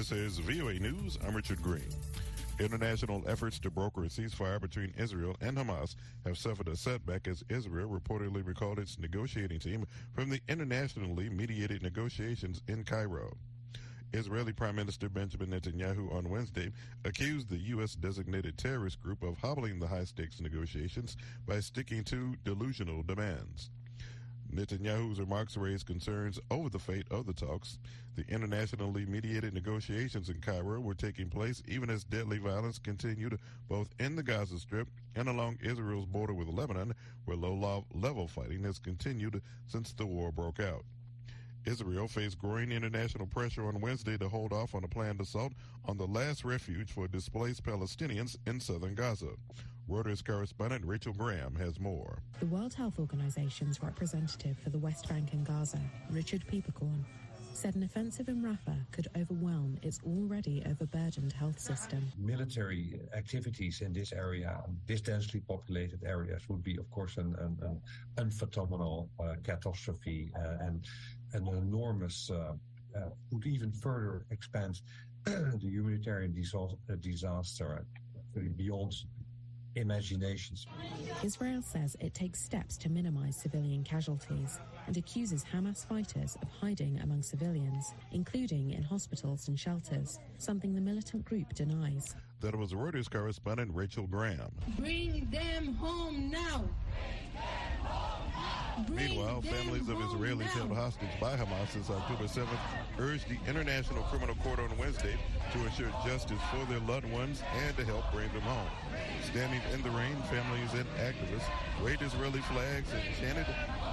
This is VOA News. I'm Richard Green. International efforts to broker a ceasefire between Israel and Hamas have suffered a setback as Israel reportedly recalled its negotiating team from the internationally mediated negotiations in Cairo. Israeli Prime Minister Benjamin Netanyahu on Wednesday accused the U.S. designated terrorist group of hobbling the high stakes negotiations by sticking to delusional demands. Netanyahu's remarks raised concerns over the fate of the talks. The internationally mediated negotiations in Cairo were taking place even as deadly violence continued both in the Gaza Strip and along Israel's border with Lebanon, where low level fighting has continued since the war broke out. Israel faced growing international pressure on Wednesday to hold off on a planned assault on the last refuge for displaced Palestinians in southern Gaza. Reuters correspondent Rachel Graham has more. The World Health Organization's representative for the West Bank and Gaza, Richard Peeperkorn, said an offensive in Rafah could overwhelm its already overburdened health system. Military activities in this area, this densely populated areas, would be, of course, an, an, an unfathomable uh, catastrophe uh, and an enormous, uh, uh would even further expand the humanitarian disaster beyond imaginations. Israel says it takes steps to minimize civilian casualties and accuses Hamas fighters of hiding among civilians, including in hospitals and shelters, something the militant group denies. That was Reuters correspondent Rachel Graham. Bring them home now. Meanwhile, families of Israelis held hostage by Hamas since October 7th urged the International Criminal Court on Wednesday to ensure justice for their loved ones and to help bring them home. Standing in the rain, families and activists waved Israeli flags and chanted,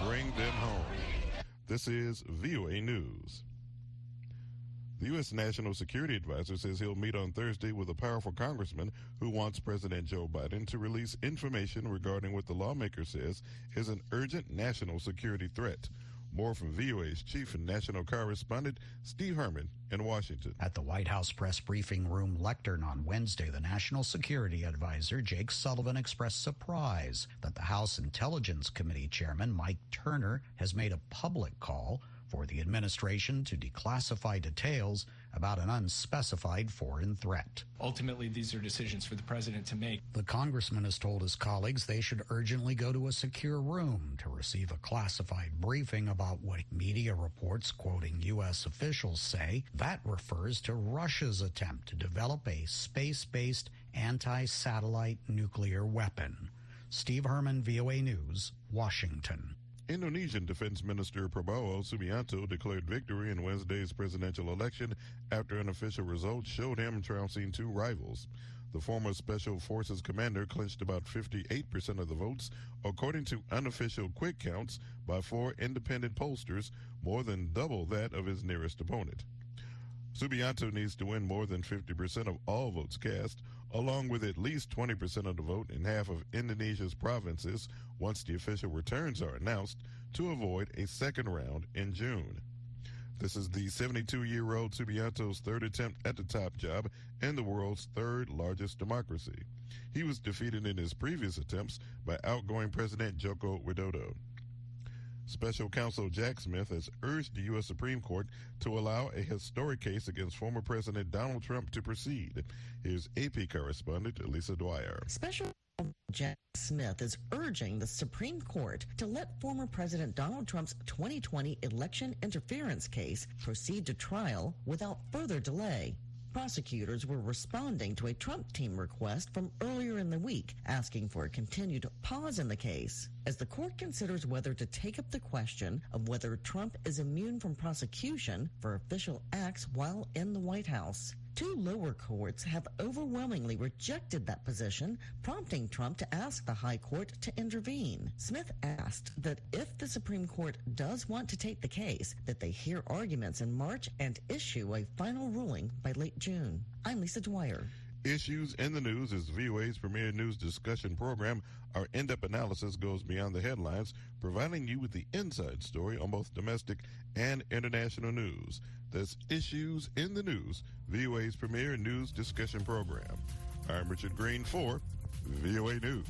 Bring them home. This is VOA News. The U.S. National Security Advisor says he'll meet on Thursday with a powerful congressman who wants President Joe Biden to release information regarding what the lawmaker says is an urgent national security threat. More from VOA's chief and national correspondent, Steve Herman, in Washington. At the White House press briefing room lectern on Wednesday, the National Security Advisor, Jake Sullivan, expressed surprise that the House Intelligence Committee Chairman, Mike Turner, has made a public call for the administration to declassify details about an unspecified foreign threat. Ultimately, these are decisions for the president to make. The congressman has told his colleagues they should urgently go to a secure room to receive a classified briefing about what media reports, quoting U.S. officials, say that refers to Russia's attempt to develop a space based anti satellite nuclear weapon. Steve Herman, VOA News, Washington. Indonesian Defense Minister Prabowo Subianto declared victory in Wednesday's presidential election after an official result showed him trouncing two rivals. The former Special Forces commander clinched about 58% of the votes, according to unofficial quick counts by four independent pollsters, more than double that of his nearest opponent. Subianto needs to win more than 50% of all votes cast, along with at least 20% of the vote in half of Indonesia's provinces once the official returns are announced to avoid a second round in June. This is the 72 year old Subianto's third attempt at the top job in the world's third largest democracy. He was defeated in his previous attempts by outgoing President Joko Widodo. Special counsel Jack Smith has urged the U.S. Supreme Court to allow a historic case against former President Donald Trump to proceed. Here's AP correspondent Lisa Dwyer. Special Jack Smith is urging the Supreme Court to let former President Donald Trump's 2020 election interference case proceed to trial without further delay. Prosecutors were responding to a Trump team request from earlier in the week asking for a continued pause in the case as the court considers whether to take up the question of whether Trump is immune from prosecution for official acts while in the White House. Two lower courts have overwhelmingly rejected that position, prompting Trump to ask the High Court to intervene. Smith asked that if the Supreme Court does want to take the case, that they hear arguments in March and issue a final ruling by late June. I'm Lisa Dwyer. Issues in the News is VOA's premier news discussion program. Our in depth analysis goes beyond the headlines, providing you with the inside story on both domestic and international news. That's Issues in the News, VOA's premier news discussion program. I'm Richard Green for VOA News.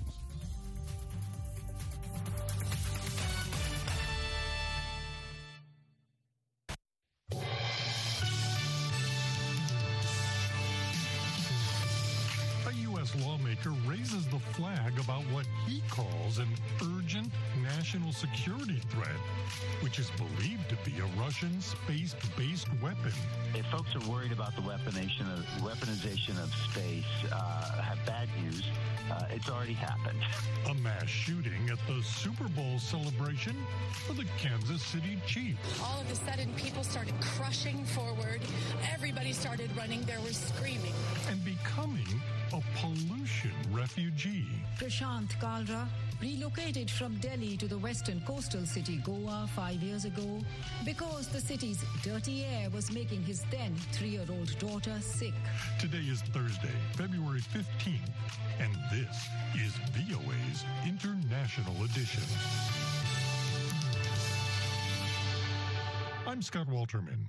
Flag about what he calls an urgent national security threat, which is believed to be a Russian space-based weapon. If folks are worried about the weaponization of, weaponization of space, uh, have bad news. Uh, it's already happened. A mass shooting at the Super Bowl celebration for the Kansas City Chiefs. All of a sudden, people started crushing forward. Everybody started running. There was screaming. And becoming a pollution refugee. Prashant Kalra relocated from Delhi to the western coastal city Goa five years ago because the city's dirty air was making his then three-year-old daughter sick. Today is Thursday, February 15th, and this is VOA's International Edition. I'm Scott Walterman.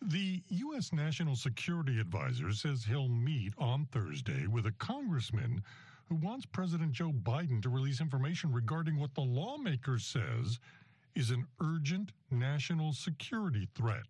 The U.S. National Security Advisor says he'll meet on Thursday with a congressman who wants President Joe Biden to release information regarding what the lawmaker says is an urgent national security threat.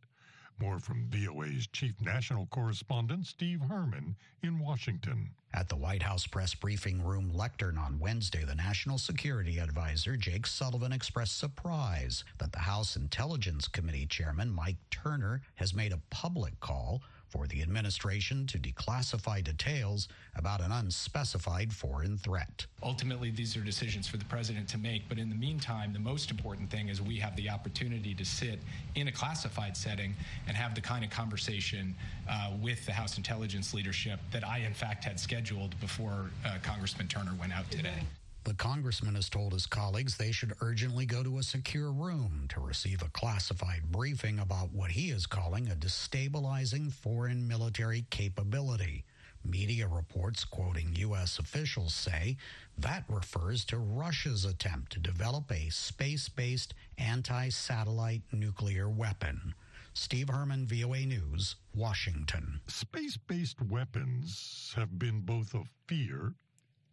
More from VOA's chief national correspondent, Steve Herman, in Washington. At the White House press briefing room lectern on Wednesday, the National Security Advisor Jake Sullivan expressed surprise that the House Intelligence Committee Chairman Mike Turner has made a public call for the administration to declassify details about an unspecified foreign threat. Ultimately, these are decisions for the president to make. But in the meantime, the most important thing is we have the opportunity to sit in a classified setting and have the kind of conversation uh, with the House intelligence leadership that I, in fact, had scheduled before uh, Congressman Turner went out today. The congressman has told his colleagues they should urgently go to a secure room to receive a classified briefing about what he is calling a destabilizing foreign military capability. Media reports quoting U.S. officials say that refers to Russia's attempt to develop a space based anti satellite nuclear weapon. Steve Herman, VOA News, Washington. Space based weapons have been both a fear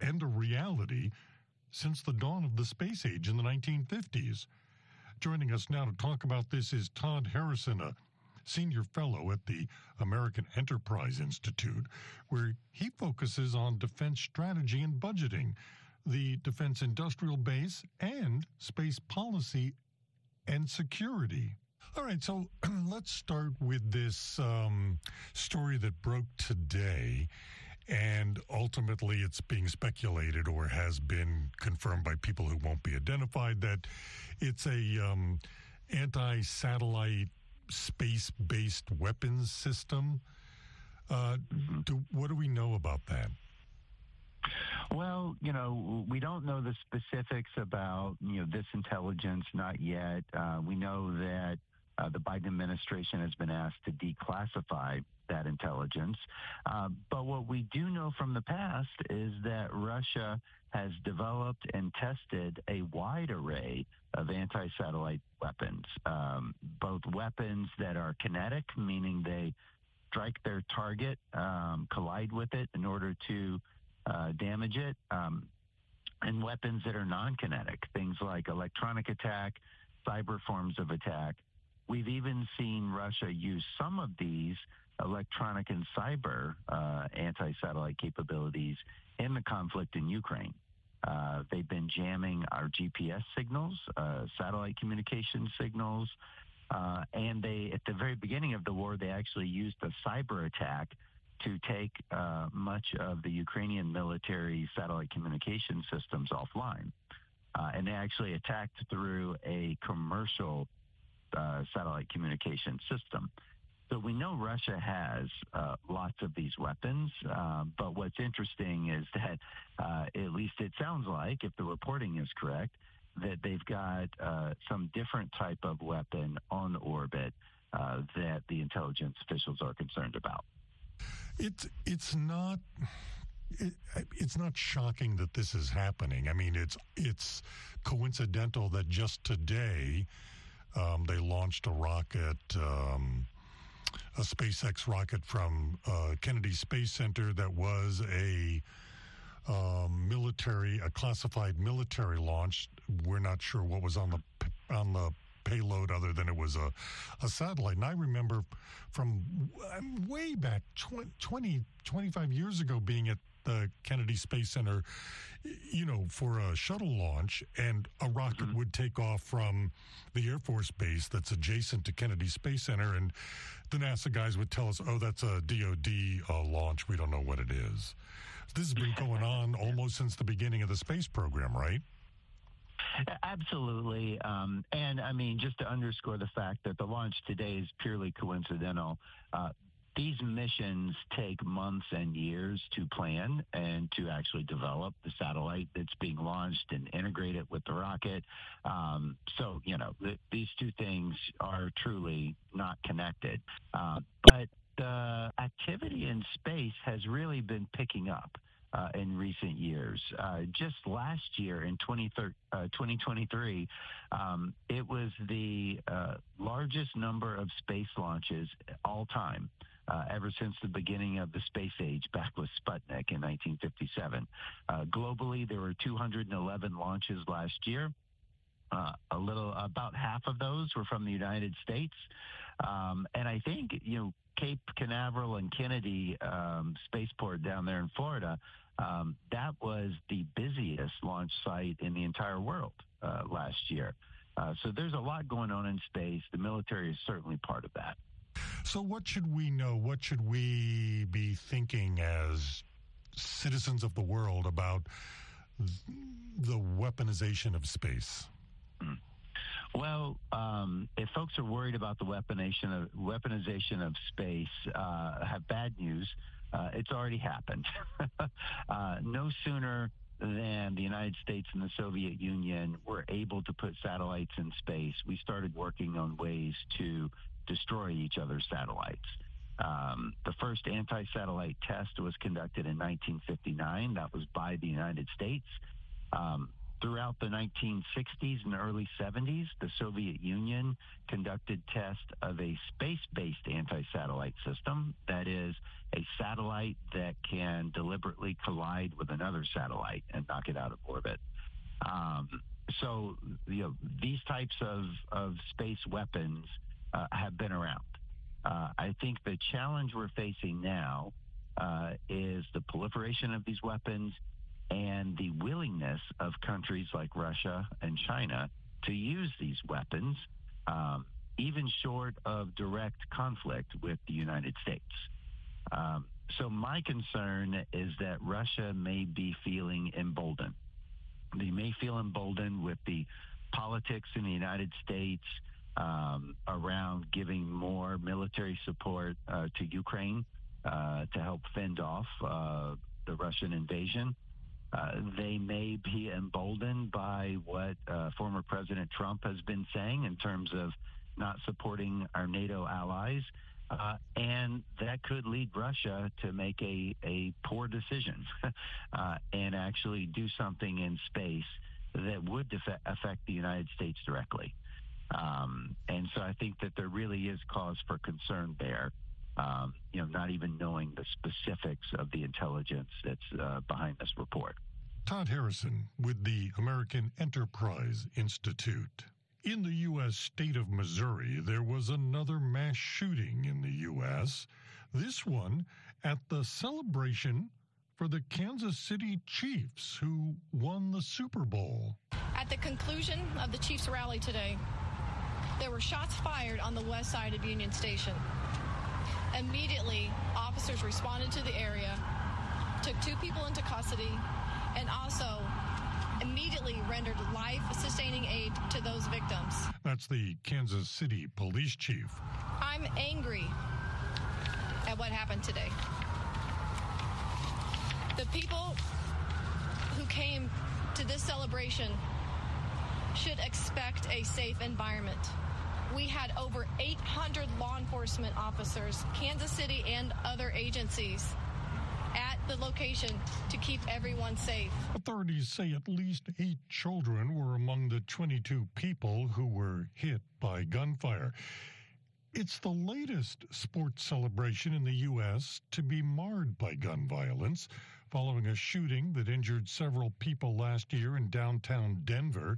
and a reality since the dawn of the space age in the 1950s. Joining us now to talk about this is Todd Harrison, a senior fellow at the American Enterprise Institute, where he focuses on defense strategy and budgeting, the defense industrial base, and space policy and security. All right, so let's start with this um, story that broke today and ultimately it's being speculated or has been confirmed by people who won't be identified that it's a um, anti-satellite space-based weapons system. Uh, do, what do we know about that? Well, you know, we don't know the specifics about you know this intelligence, not yet. Uh, we know that uh, the Biden administration has been asked to declassify that intelligence. Uh, but what we do know from the past is that Russia has developed and tested a wide array of anti satellite weapons, um, both weapons that are kinetic, meaning they strike their target, um, collide with it in order to uh, damage it, um, and weapons that are non kinetic, things like electronic attack, cyber forms of attack. We've even seen Russia use some of these electronic and cyber uh, anti satellite capabilities in the conflict in Ukraine. Uh, they've been jamming our GPS signals, uh, satellite communication signals, uh, and they, at the very beginning of the war, they actually used a cyber attack to take uh, much of the Ukrainian military satellite communication systems offline. Uh, and they actually attacked through a commercial satellite communication system. So we know Russia has uh, lots of these weapons, uh, but what's interesting is that, uh, at least it sounds like, if the reporting is correct, that they've got uh, some different type of weapon on orbit uh, that the intelligence officials are concerned about. It's it's not. It, it's not shocking that this is happening. I mean, it's it's coincidental that just today um, they launched a rocket um, a SpaceX rocket from uh, Kennedy Space Center that was a um, military, a classified military launch. We're not sure what was on the on the payload other than it was a, a satellite. And I remember from way back 20, 20 25 years ago being at the Kennedy Space Center, you know, for a shuttle launch, and a rocket mm-hmm. would take off from the Air Force base that's adjacent to Kennedy Space Center, and the NASA guys would tell us, "Oh, that's a DoD uh, launch. We don't know what it is." This has been going on almost since the beginning of the space program, right? Absolutely. Um, and I mean, just to underscore the fact that the launch today is purely coincidental, uh, these missions take months and years to plan and to actually develop the satellite that's being launched and integrate it with the rocket. Um, so, you know, th- these two things are truly not connected. Uh, but the activity in space has really been picking up uh, in recent years. Uh, just last year in 2023, uh, um, it was the uh, largest number of space launches all time. Uh, ever since the beginning of the space age back with Sputnik in 1957. globally, there were 211 launches last year. a little, about half of those were from the United States. Um, and I think, you know, Cape Canaveral and Kennedy um, spaceport down there in Florida um, that was the busiest launch site in the entire world uh, last year. Uh, so there's a lot going on in space. The military is certainly part of that. So, what should we know? What should we be thinking as citizens of the world about the weaponization of space? Mm. Well, um, if folks are worried about the weaponization of, weaponization of space, uh, have bad news. Uh, it's already happened. uh, no sooner than the United States and the Soviet Union were able to put satellites in space, we started working on ways to destroy each other's satellites. Um, the first anti satellite test was conducted in 1959. That was by the United States. Um, Throughout the 1960s and early 70s, the Soviet Union conducted tests of a space-based anti-satellite system. That is, a satellite that can deliberately collide with another satellite and knock it out of orbit. Um, so, you know, these types of, of space weapons uh, have been around. Uh, I think the challenge we're facing now uh, is the proliferation of these weapons and the willingness of countries like Russia and China to use these weapons, um, even short of direct conflict with the United States. Um, so my concern is that Russia may be feeling emboldened. They may feel emboldened with the politics in the United States um, around giving more military support uh, to Ukraine uh, to help fend off uh, the Russian invasion. Uh, they may be emboldened by what former President Trump has been saying in terms of not supporting our NATO allies. Uh, and that could lead Russia to make a, a poor decision uh, and actually do something in space that would affect the United States directly. Um, and so I think that there really is cause for concern there. Um, you know, not even knowing the specifics of the intelligence that's uh, behind this report. Todd Harrison with the American Enterprise Institute. In the U.S. state of Missouri, there was another mass shooting in the U.S., this one at the celebration for the Kansas City Chiefs, who won the Super Bowl. At the conclusion of the Chiefs rally today, there were shots fired on the west side of Union Station. Immediately, officers responded to the area, took two people into custody, and also immediately rendered life sustaining aid to those victims. That's the Kansas City police chief. I'm angry at what happened today. The people who came to this celebration should expect a safe environment. We had over 800 law enforcement officers, Kansas City and other agencies at the location to keep everyone safe. Authorities say at least eight children were among the 22 people who were hit by gunfire. It's the latest sports celebration in the U.S. to be marred by gun violence following a shooting that injured several people last year in downtown Denver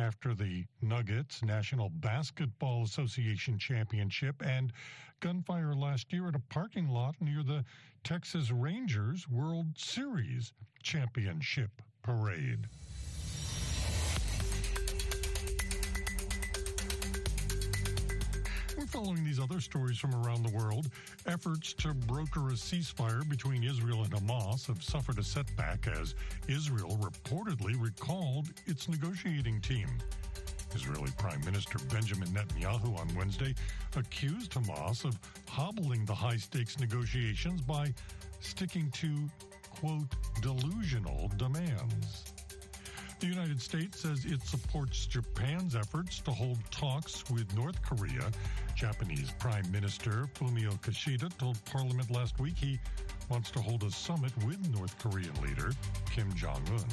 after the Nuggets National Basketball Association Championship and gunfire last year at a parking lot near the Texas Rangers World Series Championship Parade. Following these other stories from around the world. Efforts to broker a ceasefire between Israel and Hamas have suffered a setback as Israel reportedly recalled its negotiating team. Israeli Prime Minister Benjamin Netanyahu on Wednesday accused Hamas of hobbling the high stakes negotiations by sticking to, quote, delusional demands. The United States says it supports Japan's efforts to hold talks with North Korea. Japanese Prime Minister Fumio Kishida told Parliament last week he wants to hold a summit with North Korean leader Kim Jong un.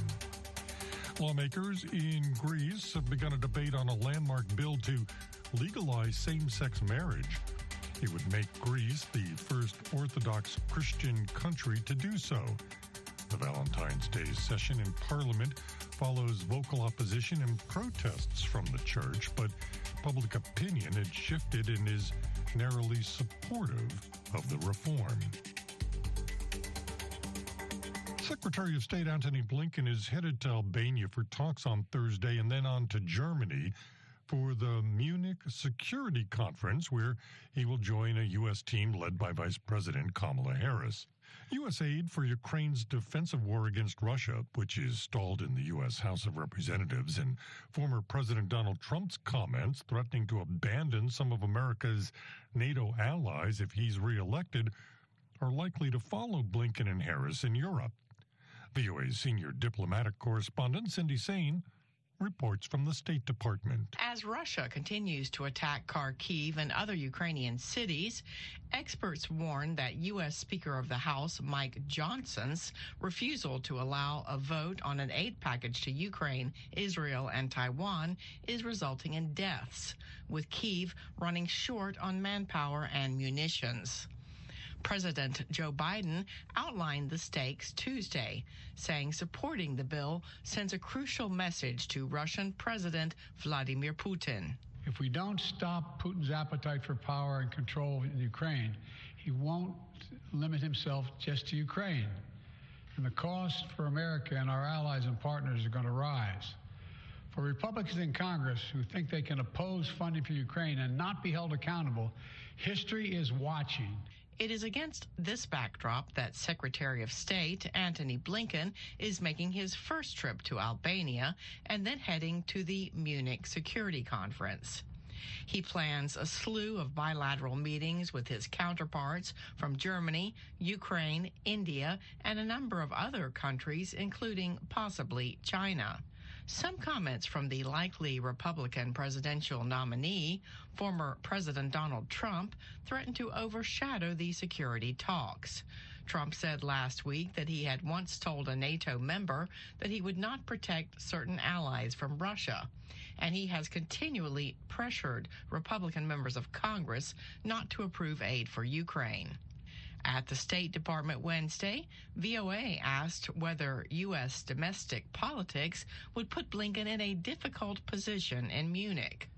Lawmakers in Greece have begun a debate on a landmark bill to legalize same sex marriage. It would make Greece the first Orthodox Christian country to do so. The Valentine's Day session in Parliament follows vocal opposition and protests from the church, but public opinion had shifted and is narrowly supportive of the reform. Secretary of State Antony Blinken is headed to Albania for talks on Thursday and then on to Germany for the Munich Security Conference, where he will join a U.S. team led by Vice President Kamala Harris. U.S. aid for Ukraine's defensive war against Russia, which is stalled in the U.S. House of Representatives, and former President Donald Trump's comments threatening to abandon some of America's NATO allies if he's reelected, are likely to follow Blinken and Harris in Europe. VOA's senior diplomatic correspondent Cindy Saine reports from the State Department. As Russia continues to attack Kharkiv and other Ukrainian cities, experts warn that U.S. Speaker of the House Mike Johnson's refusal to allow a vote on an aid package to Ukraine, Israel, and Taiwan is resulting in deaths, with Kiev running short on manpower and munitions. President Joe Biden outlined the stakes Tuesday, saying supporting the bill sends a crucial message to Russian President Vladimir Putin. If we don't stop Putin's appetite for power and control in Ukraine, he won't limit himself just to Ukraine. And the cost for America and our allies and partners are going to rise. For Republicans in Congress who think they can oppose funding for Ukraine and not be held accountable, history is watching. It is against this backdrop that Secretary of State Antony Blinken is making his first trip to Albania and then heading to the Munich Security Conference. He plans a slew of bilateral meetings with his counterparts from Germany, Ukraine, India, and a number of other countries, including possibly China. Some comments from the likely Republican presidential nominee, former President Donald Trump, threatened to overshadow the security talks. Trump said last week that he had once told a NATO member that he would not protect certain allies from Russia. And he has continually pressured Republican members of Congress not to approve aid for Ukraine. At the State Department Wednesday, VOA asked whether U.S. domestic politics would put Blinken in a difficult position in Munich.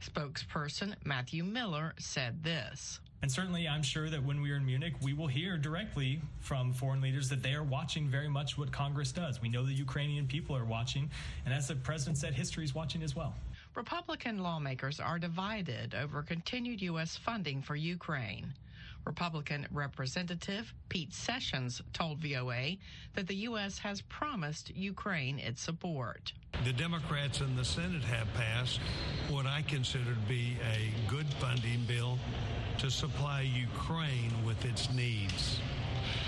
Spokesperson Matthew Miller said this. And certainly, I'm sure that when we are in Munich, we will hear directly from foreign leaders that they are watching very much what Congress does. We know the Ukrainian people are watching. And as the president said, history is watching as well. Republican lawmakers are divided over continued U.S. funding for Ukraine. Republican Representative Pete Sessions told VOA that the U.S. has promised Ukraine its support. The Democrats in the Senate have passed what I consider to be a good funding bill to supply Ukraine with its needs.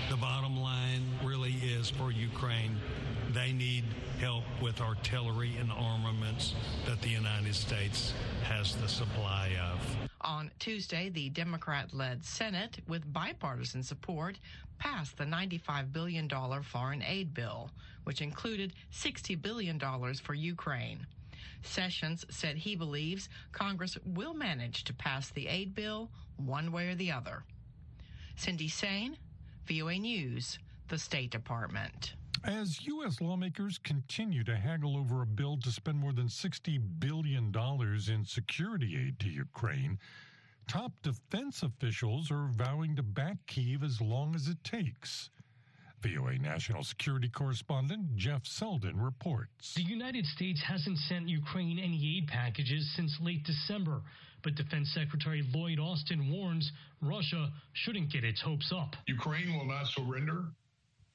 The bottom line really is for Ukraine, they need help with artillery and armaments that the United States has the supply of. On Tuesday, the Democrat led Senate, with bipartisan support, passed the $95 billion foreign aid bill, which included $60 billion for Ukraine. Sessions said he believes Congress will manage to pass the aid bill one way or the other. Cindy Saine, VOA News, the State Department. As U.S. lawmakers continue to haggle over a bill to spend more than $60 billion in security aid to Ukraine, top defense officials are vowing to back Kiev as long as it takes. VOA national security correspondent Jeff Seldin reports. The United States hasn't sent Ukraine any aid packages since late December, but Defense Secretary Lloyd Austin warns Russia shouldn't get its hopes up. Ukraine will not surrender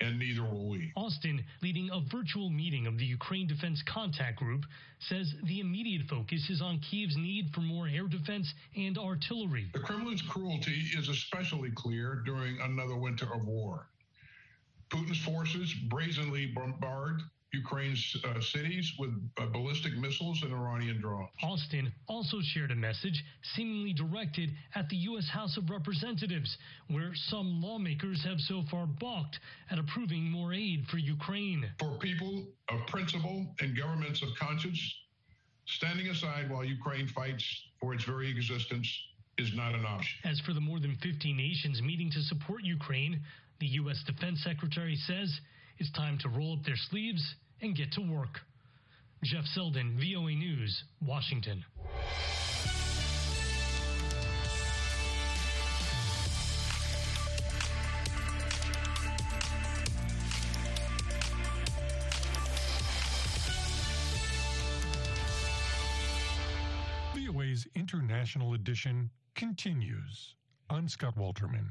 and neither will we. Austin, leading a virtual meeting of the Ukraine Defense Contact Group, says the immediate focus is on Kiev's need for more air defense and artillery. The Kremlin's cruelty is especially clear during another winter of war. Putin's forces brazenly bombard Ukraine's uh, cities with uh, ballistic missiles and Iranian drones. Austin also shared a message seemingly directed at the U.S. House of Representatives, where some lawmakers have so far balked at approving more aid for Ukraine. For people of principle and governments of conscience, standing aside while Ukraine fights for its very existence is not an option. As for the more than 50 nations meeting to support Ukraine, the U.S. Defense Secretary says it's time to roll up their sleeves and get to work. Jeff Seldin, VOA News, Washington. VOA's International Edition continues. I'm Scott Walterman.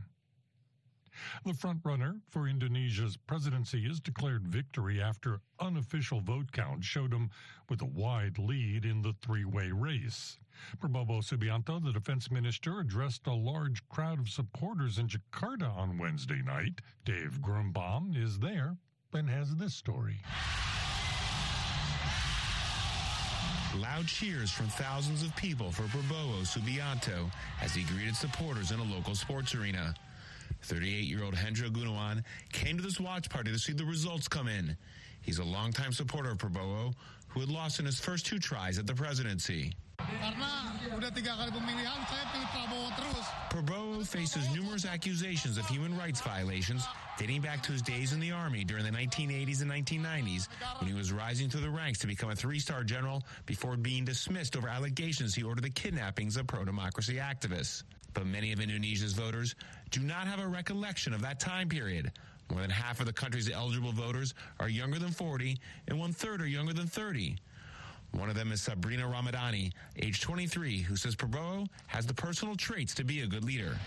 The frontrunner for Indonesia's presidency has declared victory after unofficial vote count showed him with a wide lead in the three way race. Prabowo Subianto, the defense minister, addressed a large crowd of supporters in Jakarta on Wednesday night. Dave Grunebaum is there and has this story. Loud cheers from thousands of people for Prabowo Subianto as he greeted supporters in a local sports arena. 38 year old Hendra Gunawan came to this watch party to see the results come in. He's a longtime supporter of Prabowo, who had lost in his first two tries at the presidency. Prabowo faces numerous accusations of human rights violations dating back to his days in the army during the 1980s and 1990s when he was rising through the ranks to become a three-star general before being dismissed over allegations he ordered the kidnappings of pro-democracy activists. But many of Indonesia's voters do not have a recollection of that time period. More than half of the country's eligible voters are younger than 40, and one third are younger than 30. One of them is Sabrina Ramadhani, age 23, who says Prabowo has the personal traits to be a good leader.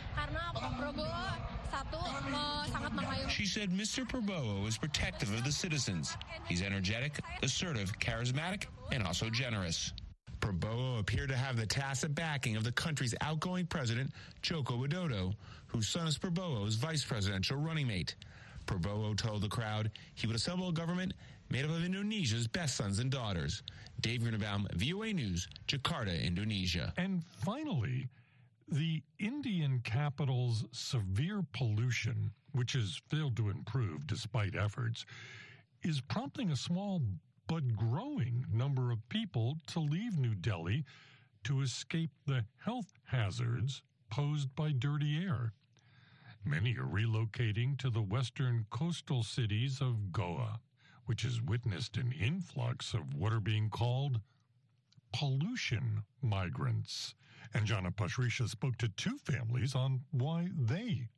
She said Mr. Prabowo is protective of the citizens. He's energetic, assertive, charismatic, and also generous. Prabowo appeared to have the tacit backing of the country's outgoing president, Joko Widodo, whose son is Prabowo's vice presidential running mate. Prabowo told the crowd he would assemble a government made up of Indonesia's best sons and daughters. Dave Grunebaum, VOA News, Jakarta, Indonesia. And finally, the Indian capital's severe pollution, which has failed to improve despite efforts, is prompting a small but growing to leave New Delhi to escape the health hazards posed by dirty air. Many are relocating to the western coastal cities of Goa, which has witnessed an influx of what are being called pollution migrants. Anjana Pasricha spoke to two families on why they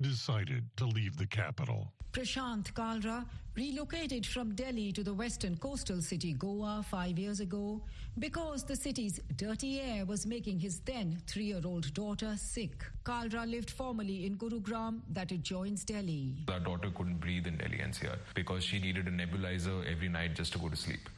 decided to leave the capital. Prashant Kalra relocated from Delhi to the western coastal city Goa five years ago because the city's dirty air was making his then three year old daughter sick. Kalra lived formerly in Gurugram, that adjoins Delhi. Our daughter couldn't breathe in Delhi NCR because she needed a nebulizer every night just to go to sleep.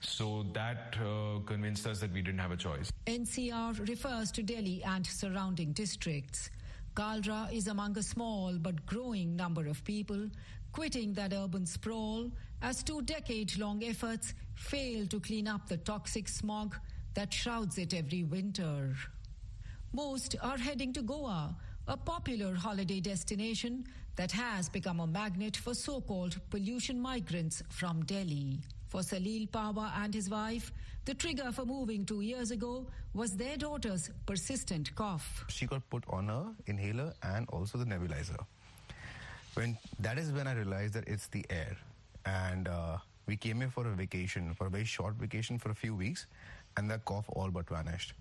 So that uh, convinced us that we didn't have a choice. NCR refers to Delhi and surrounding districts. Kalra is among a small but growing number of people quitting that urban sprawl as two decade long efforts fail to clean up the toxic smog that shrouds it every winter. Most are heading to Goa, a popular holiday destination that has become a magnet for so called pollution migrants from Delhi. For Salil Pawa and his wife, the trigger for moving two years ago was their daughter's persistent cough. She got put on a inhaler and also the nebulizer. When that is when I realized that it's the air. and uh, we came here for a vacation, for a very short vacation for a few weeks, and that cough all but vanished.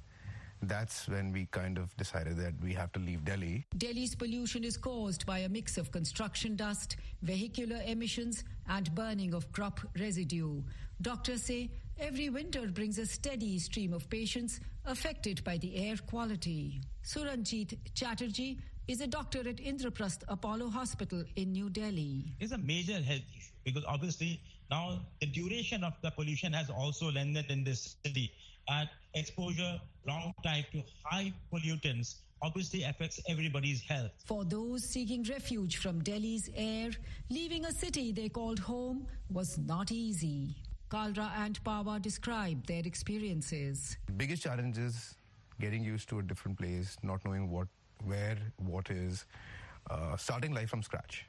That's when we kind of decided that we have to leave Delhi. Delhi's pollution is caused by a mix of construction dust, vehicular emissions, and burning of crop residue. Doctors say every winter brings a steady stream of patients affected by the air quality. Suranjit Chatterjee is a doctor at Indraprastha Apollo Hospital in New Delhi. It's a major health issue because obviously now the duration of the pollution has also lengthened in this city and exposure long time to high pollutants obviously affects everybody's health. For those seeking refuge from Delhi's air, leaving a city they called home was not easy. Kalra and Pawa described their experiences. Biggest challenge is getting used to a different place, not knowing what, where, what is, uh, starting life from scratch.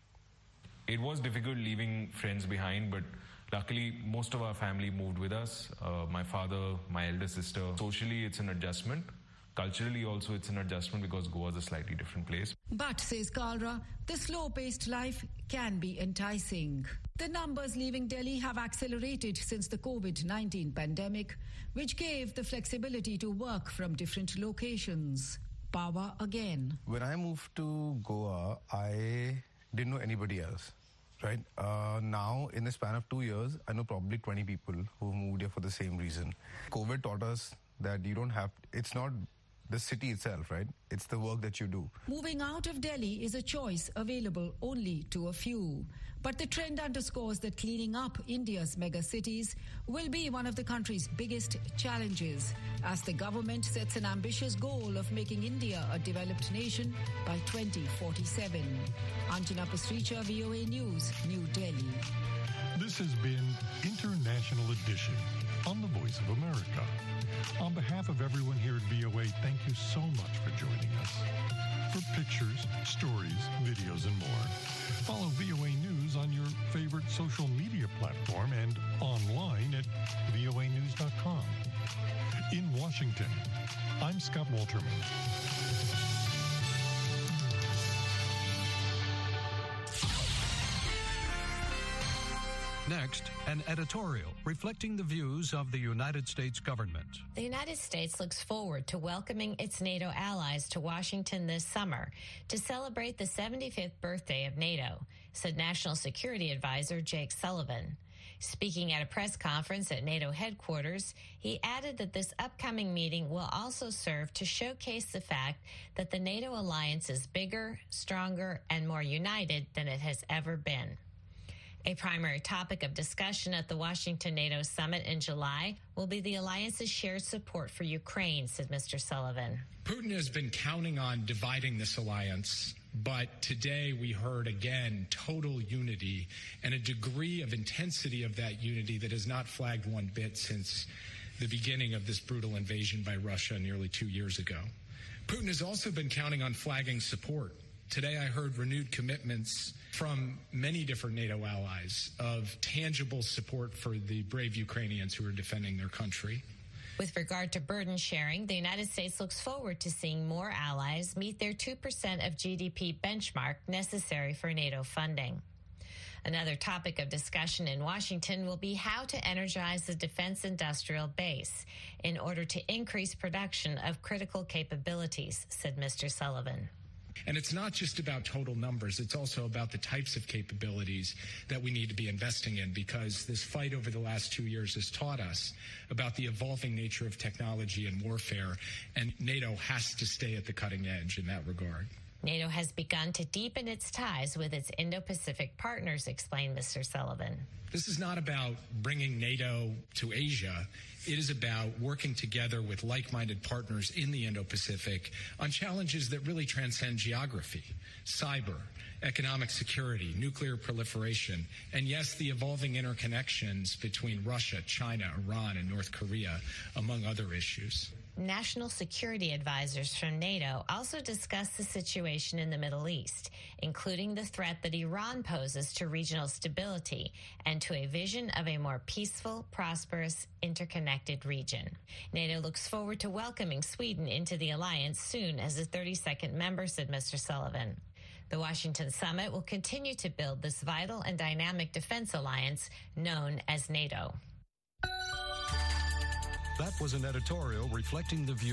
It was difficult leaving friends behind, but luckily most of our family moved with us. Uh, my father, my elder sister. Socially, it's an adjustment. Culturally, also, it's an adjustment because Goa is a slightly different place. But, says Kalra, the slow paced life can be enticing. The numbers leaving Delhi have accelerated since the COVID 19 pandemic, which gave the flexibility to work from different locations. Pawa again. When I moved to Goa, I didn't know anybody else right? Uh, now, in the span of two years, I know probably 20 people who moved here for the same reason. COVID taught us that you don't have, it's not the city itself, right? It's the work that you do. Moving out of Delhi is a choice available only to a few. But the trend underscores that cleaning up India's mega cities will be one of the country's biggest challenges as the government sets an ambitious goal of making India a developed nation by 2047. Anjana Pasricha, VOA News, New Delhi. This has been International Edition on the Voice of America. On behalf of everyone here at VOA, thank you so much for joining us. For pictures, stories, videos, and more, follow VOA News on your favorite social media platform and online at voanews.com. In Washington, I'm Scott Walterman. Next, an editorial reflecting the views of the United States government. The United States looks forward to welcoming its NATO allies to Washington this summer to celebrate the 75th birthday of NATO, said National Security Advisor Jake Sullivan. Speaking at a press conference at NATO headquarters, he added that this upcoming meeting will also serve to showcase the fact that the NATO alliance is bigger, stronger, and more united than it has ever been. A primary topic of discussion at the Washington NATO summit in July will be the alliance's shared support for Ukraine, said Mr. Sullivan. Putin has been counting on dividing this alliance, but today we heard again total unity and a degree of intensity of that unity that has not flagged one bit since the beginning of this brutal invasion by Russia nearly two years ago. Putin has also been counting on flagging support Today I heard renewed commitments from many different NATO allies of tangible support for the brave Ukrainians who are defending their country. With regard to burden sharing, the United States looks forward to seeing more allies meet their 2% of GDP benchmark necessary for NATO funding. Another topic of discussion in Washington will be how to energize the defense industrial base in order to increase production of critical capabilities, said Mr. Sullivan. And it's not just about total numbers, it's also about the types of capabilities that we need to be investing in because this fight over the last two years has taught us about the evolving nature of technology and warfare, and NATO has to stay at the cutting edge in that regard. NATO has begun to deepen its ties with its Indo Pacific partners, explained Mr. Sullivan. This is not about bringing NATO to Asia. It is about working together with like minded partners in the Indo Pacific on challenges that really transcend geography, cyber, economic security, nuclear proliferation, and yes, the evolving interconnections between Russia, China, Iran, and North Korea, among other issues. National security advisors from NATO also discussed the situation in the Middle East, including the threat that Iran poses to regional stability and to a vision of a more peaceful, prosperous, interconnected region. NATO looks forward to welcoming Sweden into the alliance soon as a 32nd member, said Mr. Sullivan. The Washington summit will continue to build this vital and dynamic defense alliance known as NATO. That was an editorial reflecting the views